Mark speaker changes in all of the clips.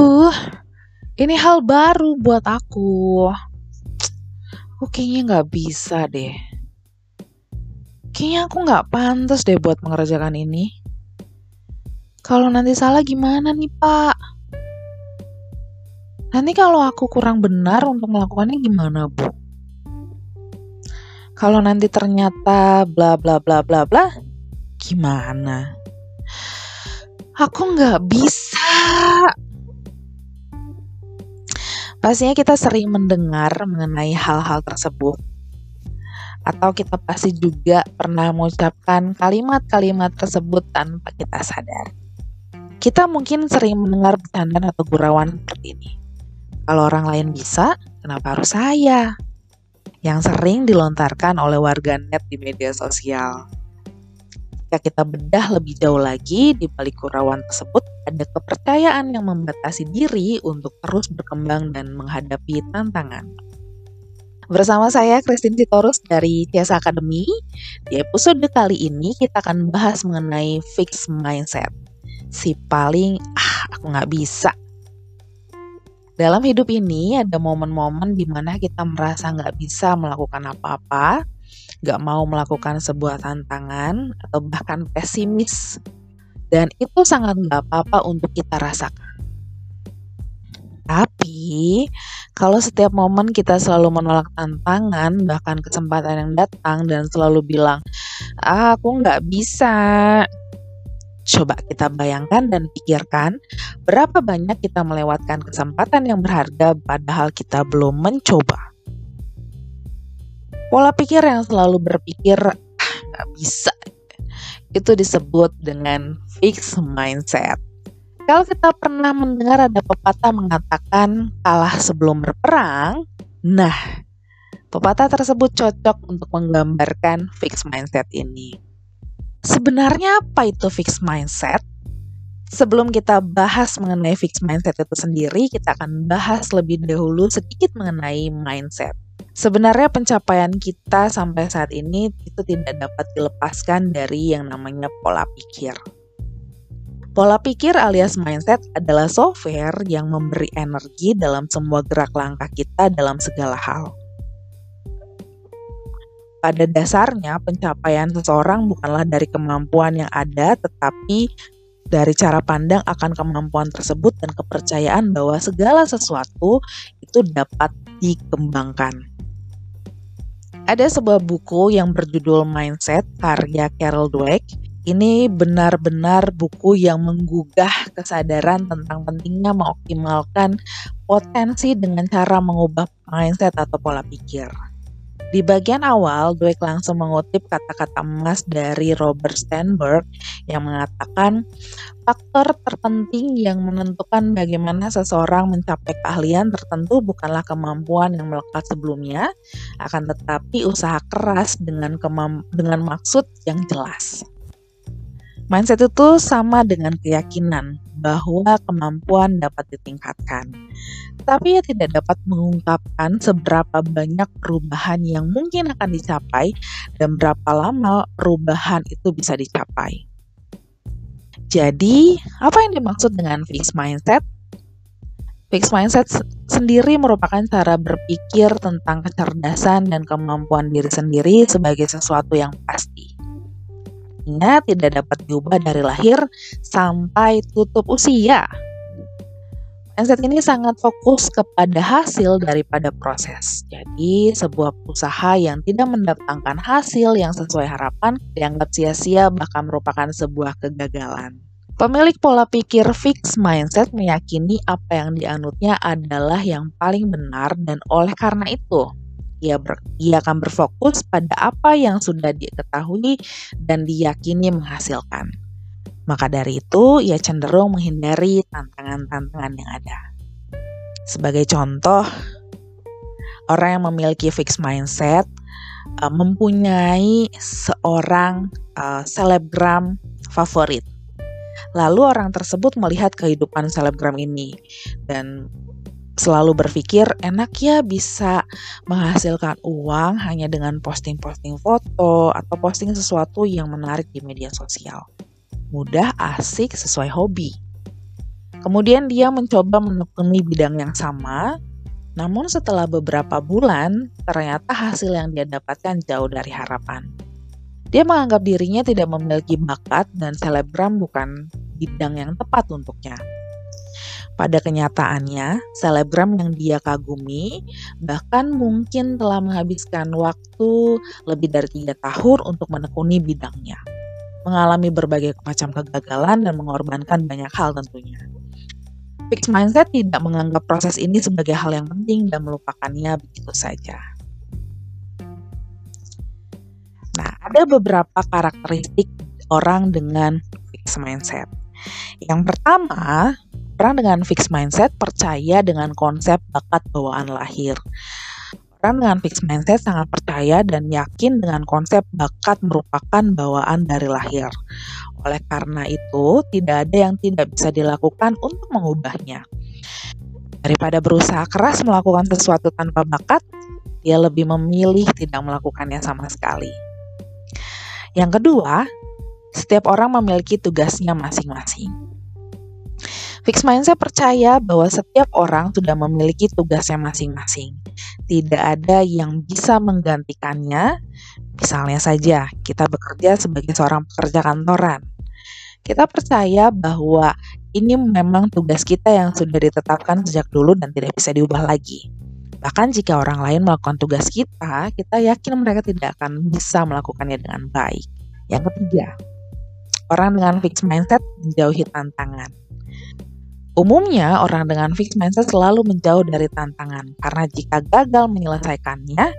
Speaker 1: Aduh, ini hal baru buat aku. Aku kayaknya nggak bisa deh. Kayaknya aku nggak pantas deh buat mengerjakan ini. Kalau nanti salah gimana nih pak? Nanti kalau aku kurang benar untuk melakukannya gimana bu? Kalau nanti ternyata bla bla bla bla bla, gimana? Aku nggak bisa. Pastinya kita sering mendengar mengenai hal-hal tersebut. Atau kita pasti juga pernah mengucapkan kalimat-kalimat tersebut tanpa kita sadar. Kita mungkin sering mendengar bercanda atau gurauan seperti ini. Kalau orang lain bisa, kenapa harus saya? Yang sering dilontarkan oleh warganet di media sosial. Jika kita bedah lebih jauh lagi, di balik gurauan tersebut ada kepercayaan yang membatasi diri untuk terus berkembang dan menghadapi tantangan. Bersama saya Christine Sitorus dari Tiasa Academy. Di episode kali ini kita akan bahas mengenai fixed mindset. Si paling, ah aku nggak bisa. Dalam hidup ini ada momen-momen di mana kita merasa nggak bisa melakukan apa-apa, nggak mau melakukan sebuah tantangan, atau bahkan pesimis dan itu sangat nggak apa-apa untuk kita rasakan. Tapi, kalau setiap momen kita selalu menolak tantangan, bahkan kesempatan yang datang dan selalu bilang, ah, aku nggak bisa. Coba kita bayangkan dan pikirkan berapa banyak kita melewatkan kesempatan yang berharga padahal kita belum mencoba. Pola pikir yang selalu berpikir, ah, bisa, itu disebut dengan fixed mindset. Kalau kita pernah mendengar ada pepatah mengatakan kalah sebelum berperang, nah pepatah tersebut cocok untuk menggambarkan fixed mindset ini. Sebenarnya apa itu fixed mindset? Sebelum kita bahas mengenai fixed mindset itu sendiri, kita akan bahas lebih dahulu sedikit mengenai mindset. Sebenarnya pencapaian kita sampai saat ini itu tidak dapat dilepaskan dari yang namanya pola pikir. Pola pikir alias mindset adalah software yang memberi energi dalam semua gerak langkah kita dalam segala hal. Pada dasarnya, pencapaian seseorang bukanlah dari kemampuan yang ada, tetapi dari cara pandang akan kemampuan tersebut dan kepercayaan bahwa segala sesuatu itu dapat dikembangkan. Ada sebuah buku yang berjudul Mindset karya Carol Dweck. Ini benar-benar buku yang menggugah kesadaran tentang pentingnya mengoptimalkan potensi dengan cara mengubah mindset atau pola pikir. Di bagian awal, Dweck langsung mengutip kata-kata emas dari Robert Sternberg yang mengatakan faktor terpenting yang menentukan bagaimana seseorang mencapai keahlian tertentu bukanlah kemampuan yang melekat sebelumnya, akan tetapi usaha keras dengan dengan maksud yang jelas. Mindset itu sama dengan keyakinan bahwa kemampuan dapat ditingkatkan tapi ia tidak dapat mengungkapkan seberapa banyak perubahan yang mungkin akan dicapai dan berapa lama perubahan itu bisa dicapai. Jadi, apa yang dimaksud dengan fixed mindset? Fixed mindset sendiri merupakan cara berpikir tentang kecerdasan dan kemampuan diri sendiri sebagai sesuatu yang pasti. Ingat, tidak dapat diubah dari lahir sampai tutup usia. Mindset ini sangat fokus kepada hasil daripada proses. Jadi, sebuah usaha yang tidak mendatangkan hasil yang sesuai harapan dianggap sia-sia bahkan merupakan sebuah kegagalan. Pemilik pola pikir fixed mindset meyakini apa yang dianutnya adalah yang paling benar dan oleh karena itu ia, ber, ia akan berfokus pada apa yang sudah diketahui dan diyakini menghasilkan. Maka dari itu, ia cenderung menghindari tantangan-tantangan yang ada. Sebagai contoh, orang yang memiliki fixed mindset uh, mempunyai seorang uh, selebgram favorit. Lalu orang tersebut melihat kehidupan selebgram ini dan selalu berpikir enak ya bisa menghasilkan uang hanya dengan posting-posting foto atau posting sesuatu yang menarik di media sosial mudah, asik, sesuai hobi. Kemudian dia mencoba menekuni bidang yang sama, namun setelah beberapa bulan, ternyata hasil yang dia dapatkan jauh dari harapan. Dia menganggap dirinya tidak memiliki bakat dan selebgram bukan bidang yang tepat untuknya. Pada kenyataannya, selebgram yang dia kagumi bahkan mungkin telah menghabiskan waktu lebih dari tiga tahun untuk menekuni bidangnya. Mengalami berbagai macam kegagalan dan mengorbankan banyak hal tentunya. Fixed mindset tidak menganggap proses ini sebagai hal yang penting dan melupakannya begitu saja. Nah, ada beberapa karakteristik orang dengan fixed mindset. Yang pertama, Orang dengan fixed mindset percaya dengan konsep bakat bawaan lahir. Orang dengan fixed mindset sangat percaya dan yakin dengan konsep bakat merupakan bawaan dari lahir. Oleh karena itu, tidak ada yang tidak bisa dilakukan untuk mengubahnya. Daripada berusaha keras melakukan sesuatu tanpa bakat, dia lebih memilih tidak melakukannya sama sekali. Yang kedua, setiap orang memiliki tugasnya masing-masing. Fixed mindset percaya bahwa setiap orang sudah memiliki tugasnya masing-masing. Tidak ada yang bisa menggantikannya. Misalnya saja, kita bekerja sebagai seorang pekerja kantoran. Kita percaya bahwa ini memang tugas kita yang sudah ditetapkan sejak dulu dan tidak bisa diubah lagi. Bahkan jika orang lain melakukan tugas kita, kita yakin mereka tidak akan bisa melakukannya dengan baik. Yang ketiga, orang dengan fixed mindset menjauhi tantangan. Umumnya, orang dengan fixed mindset selalu menjauh dari tantangan karena jika gagal menyelesaikannya,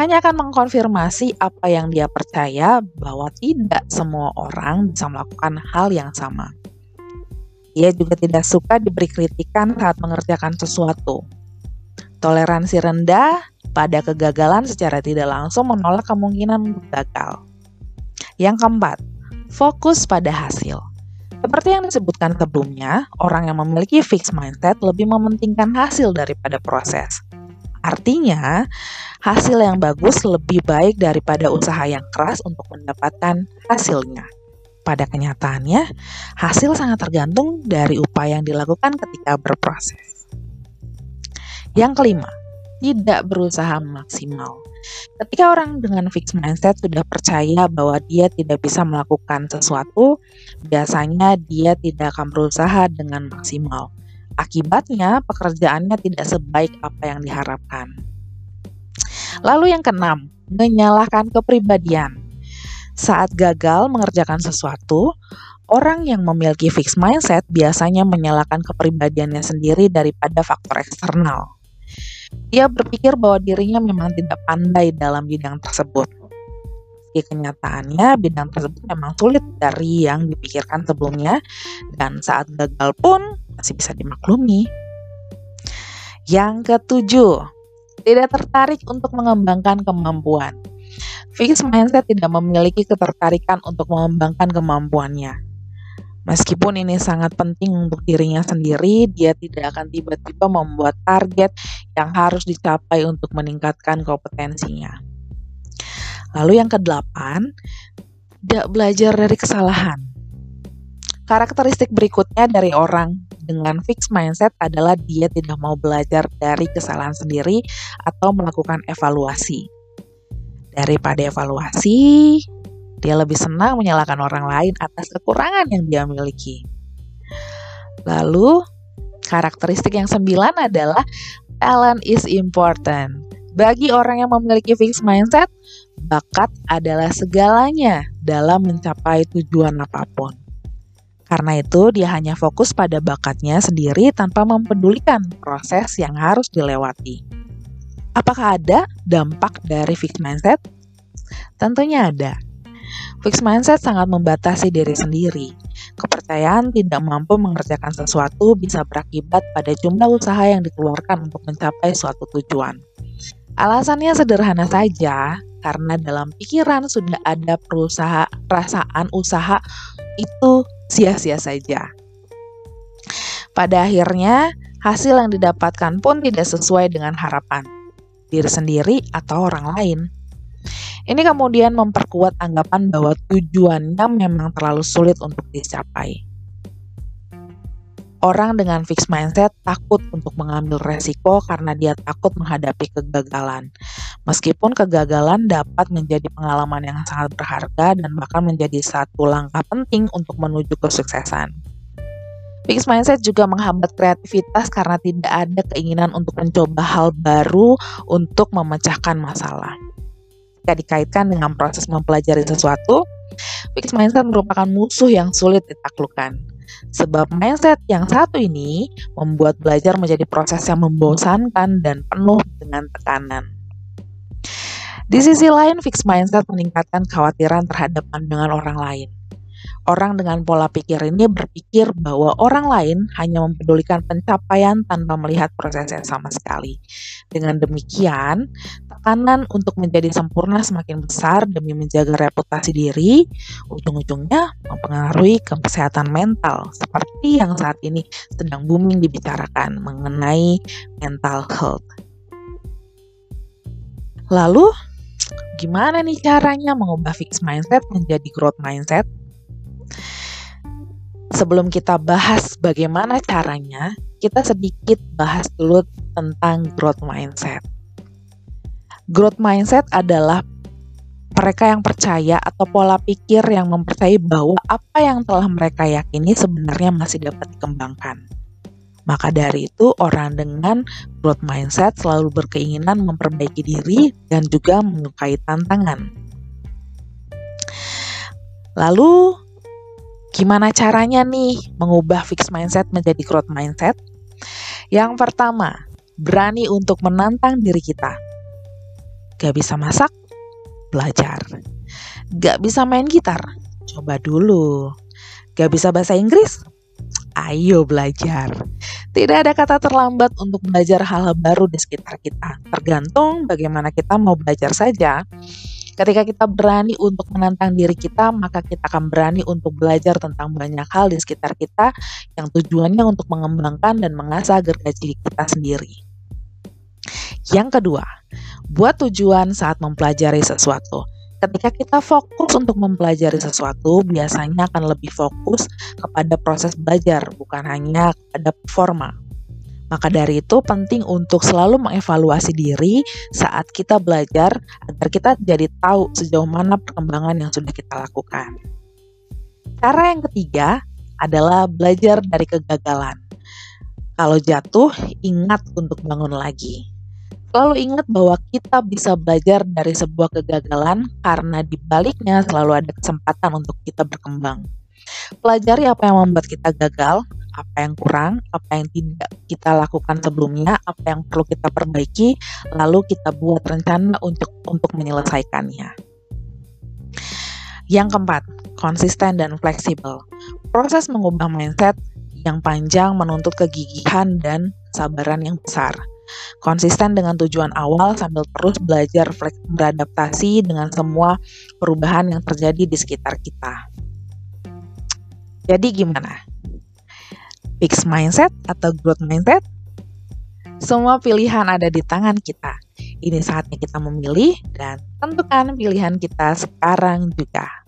Speaker 1: hanya akan mengkonfirmasi apa yang dia percaya bahwa tidak semua orang bisa melakukan hal yang sama. Ia juga tidak suka diberi kritikan saat mengerjakan sesuatu. Toleransi rendah pada kegagalan secara tidak langsung menolak kemungkinan gagal. Yang keempat, fokus pada hasil. Seperti yang disebutkan sebelumnya, orang yang memiliki fixed mindset lebih mementingkan hasil daripada proses. Artinya, hasil yang bagus lebih baik daripada usaha yang keras untuk mendapatkan hasilnya. Pada kenyataannya, hasil sangat tergantung dari upaya yang dilakukan ketika berproses. Yang kelima, tidak berusaha maksimal. Ketika orang dengan fixed mindset sudah percaya bahwa dia tidak bisa melakukan sesuatu, biasanya dia tidak akan berusaha dengan maksimal. Akibatnya, pekerjaannya tidak sebaik apa yang diharapkan. Lalu yang keenam, menyalahkan kepribadian. Saat gagal mengerjakan sesuatu, orang yang memiliki fixed mindset biasanya menyalahkan kepribadiannya sendiri daripada faktor eksternal. Dia berpikir bahwa dirinya memang tidak pandai dalam bidang tersebut. Di kenyataannya, bidang tersebut memang sulit dari yang dipikirkan sebelumnya, dan saat gagal pun masih bisa dimaklumi. Yang ketujuh, tidak tertarik untuk mengembangkan kemampuan. Fixed mindset tidak memiliki ketertarikan untuk mengembangkan kemampuannya. Meskipun ini sangat penting untuk dirinya sendiri, dia tidak akan tiba-tiba membuat target yang harus dicapai untuk meningkatkan kompetensinya. Lalu yang kedelapan, tidak belajar dari kesalahan. Karakteristik berikutnya dari orang dengan fixed mindset adalah dia tidak mau belajar dari kesalahan sendiri atau melakukan evaluasi. Daripada evaluasi, dia lebih senang menyalahkan orang lain atas kekurangan yang dia miliki. Lalu, karakteristik yang sembilan adalah talent is important. Bagi orang yang memiliki fixed mindset, bakat adalah segalanya dalam mencapai tujuan apa pun. Karena itu, dia hanya fokus pada bakatnya sendiri tanpa mempedulikan proses yang harus dilewati. Apakah ada dampak dari fixed mindset? Tentunya ada. Fixed mindset sangat membatasi diri sendiri. Kepercayaan tidak mampu mengerjakan sesuatu bisa berakibat pada jumlah usaha yang dikeluarkan untuk mencapai suatu tujuan. Alasannya sederhana saja, karena dalam pikiran sudah ada perusahaan perasaan usaha itu sia-sia saja. Pada akhirnya, hasil yang didapatkan pun tidak sesuai dengan harapan diri sendiri atau orang lain. Ini kemudian memperkuat anggapan bahwa tujuannya memang terlalu sulit untuk dicapai. Orang dengan fixed mindset takut untuk mengambil resiko karena dia takut menghadapi kegagalan. Meskipun kegagalan dapat menjadi pengalaman yang sangat berharga dan bahkan menjadi satu langkah penting untuk menuju kesuksesan. Fixed mindset juga menghambat kreativitas karena tidak ada keinginan untuk mencoba hal baru untuk memecahkan masalah. Jika dikaitkan dengan proses mempelajari sesuatu, fixed mindset merupakan musuh yang sulit ditaklukkan Sebab mindset yang satu ini membuat belajar menjadi proses yang membosankan dan penuh dengan tekanan. Di sisi lain, fixed mindset meningkatkan kekhawatiran terhadap pandangan orang lain. Orang dengan pola pikir ini berpikir bahwa orang lain hanya mempedulikan pencapaian tanpa melihat prosesnya sama sekali. Dengan demikian, tekanan untuk menjadi sempurna semakin besar demi menjaga reputasi diri, ujung-ujungnya mempengaruhi kesehatan mental, seperti yang saat ini sedang booming dibicarakan mengenai mental health. Lalu, gimana nih caranya mengubah fixed mindset menjadi growth mindset? Sebelum kita bahas bagaimana caranya, kita sedikit bahas dulu tentang growth mindset. Growth mindset adalah mereka yang percaya atau pola pikir yang mempercayai bahwa apa yang telah mereka yakini sebenarnya masih dapat dikembangkan. Maka dari itu, orang dengan growth mindset selalu berkeinginan memperbaiki diri dan juga menyukai tantangan. Lalu, Gimana caranya nih mengubah fixed mindset menjadi growth mindset? Yang pertama, berani untuk menantang diri kita. Gak bisa masak? Belajar. Gak bisa main gitar? Coba dulu. Gak bisa bahasa Inggris? Ayo belajar. Tidak ada kata terlambat untuk belajar hal-hal baru di sekitar kita. Tergantung bagaimana kita mau belajar saja. Ketika kita berani untuk menantang diri kita, maka kita akan berani untuk belajar tentang banyak hal di sekitar kita yang tujuannya untuk mengembangkan dan mengasah gergaji kita sendiri. Yang kedua, buat tujuan saat mempelajari sesuatu. Ketika kita fokus untuk mempelajari sesuatu, biasanya akan lebih fokus kepada proses belajar, bukan hanya kepada performa. Maka dari itu penting untuk selalu mengevaluasi diri saat kita belajar agar kita jadi tahu sejauh mana perkembangan yang sudah kita lakukan. Cara yang ketiga adalah belajar dari kegagalan. Kalau jatuh, ingat untuk bangun lagi. Selalu ingat bahwa kita bisa belajar dari sebuah kegagalan karena di baliknya selalu ada kesempatan untuk kita berkembang. Pelajari apa yang membuat kita gagal, apa yang kurang, apa yang tidak kita lakukan sebelumnya, apa yang perlu kita perbaiki, lalu kita buat rencana untuk untuk menyelesaikannya. Yang keempat, konsisten dan fleksibel. Proses mengubah mindset yang panjang menuntut kegigihan dan kesabaran yang besar. Konsisten dengan tujuan awal sambil terus belajar beradaptasi dengan semua perubahan yang terjadi di sekitar kita. Jadi gimana? Fixed mindset atau growth mindset? Semua pilihan ada di tangan kita. Ini saatnya kita memilih dan tentukan pilihan kita sekarang juga.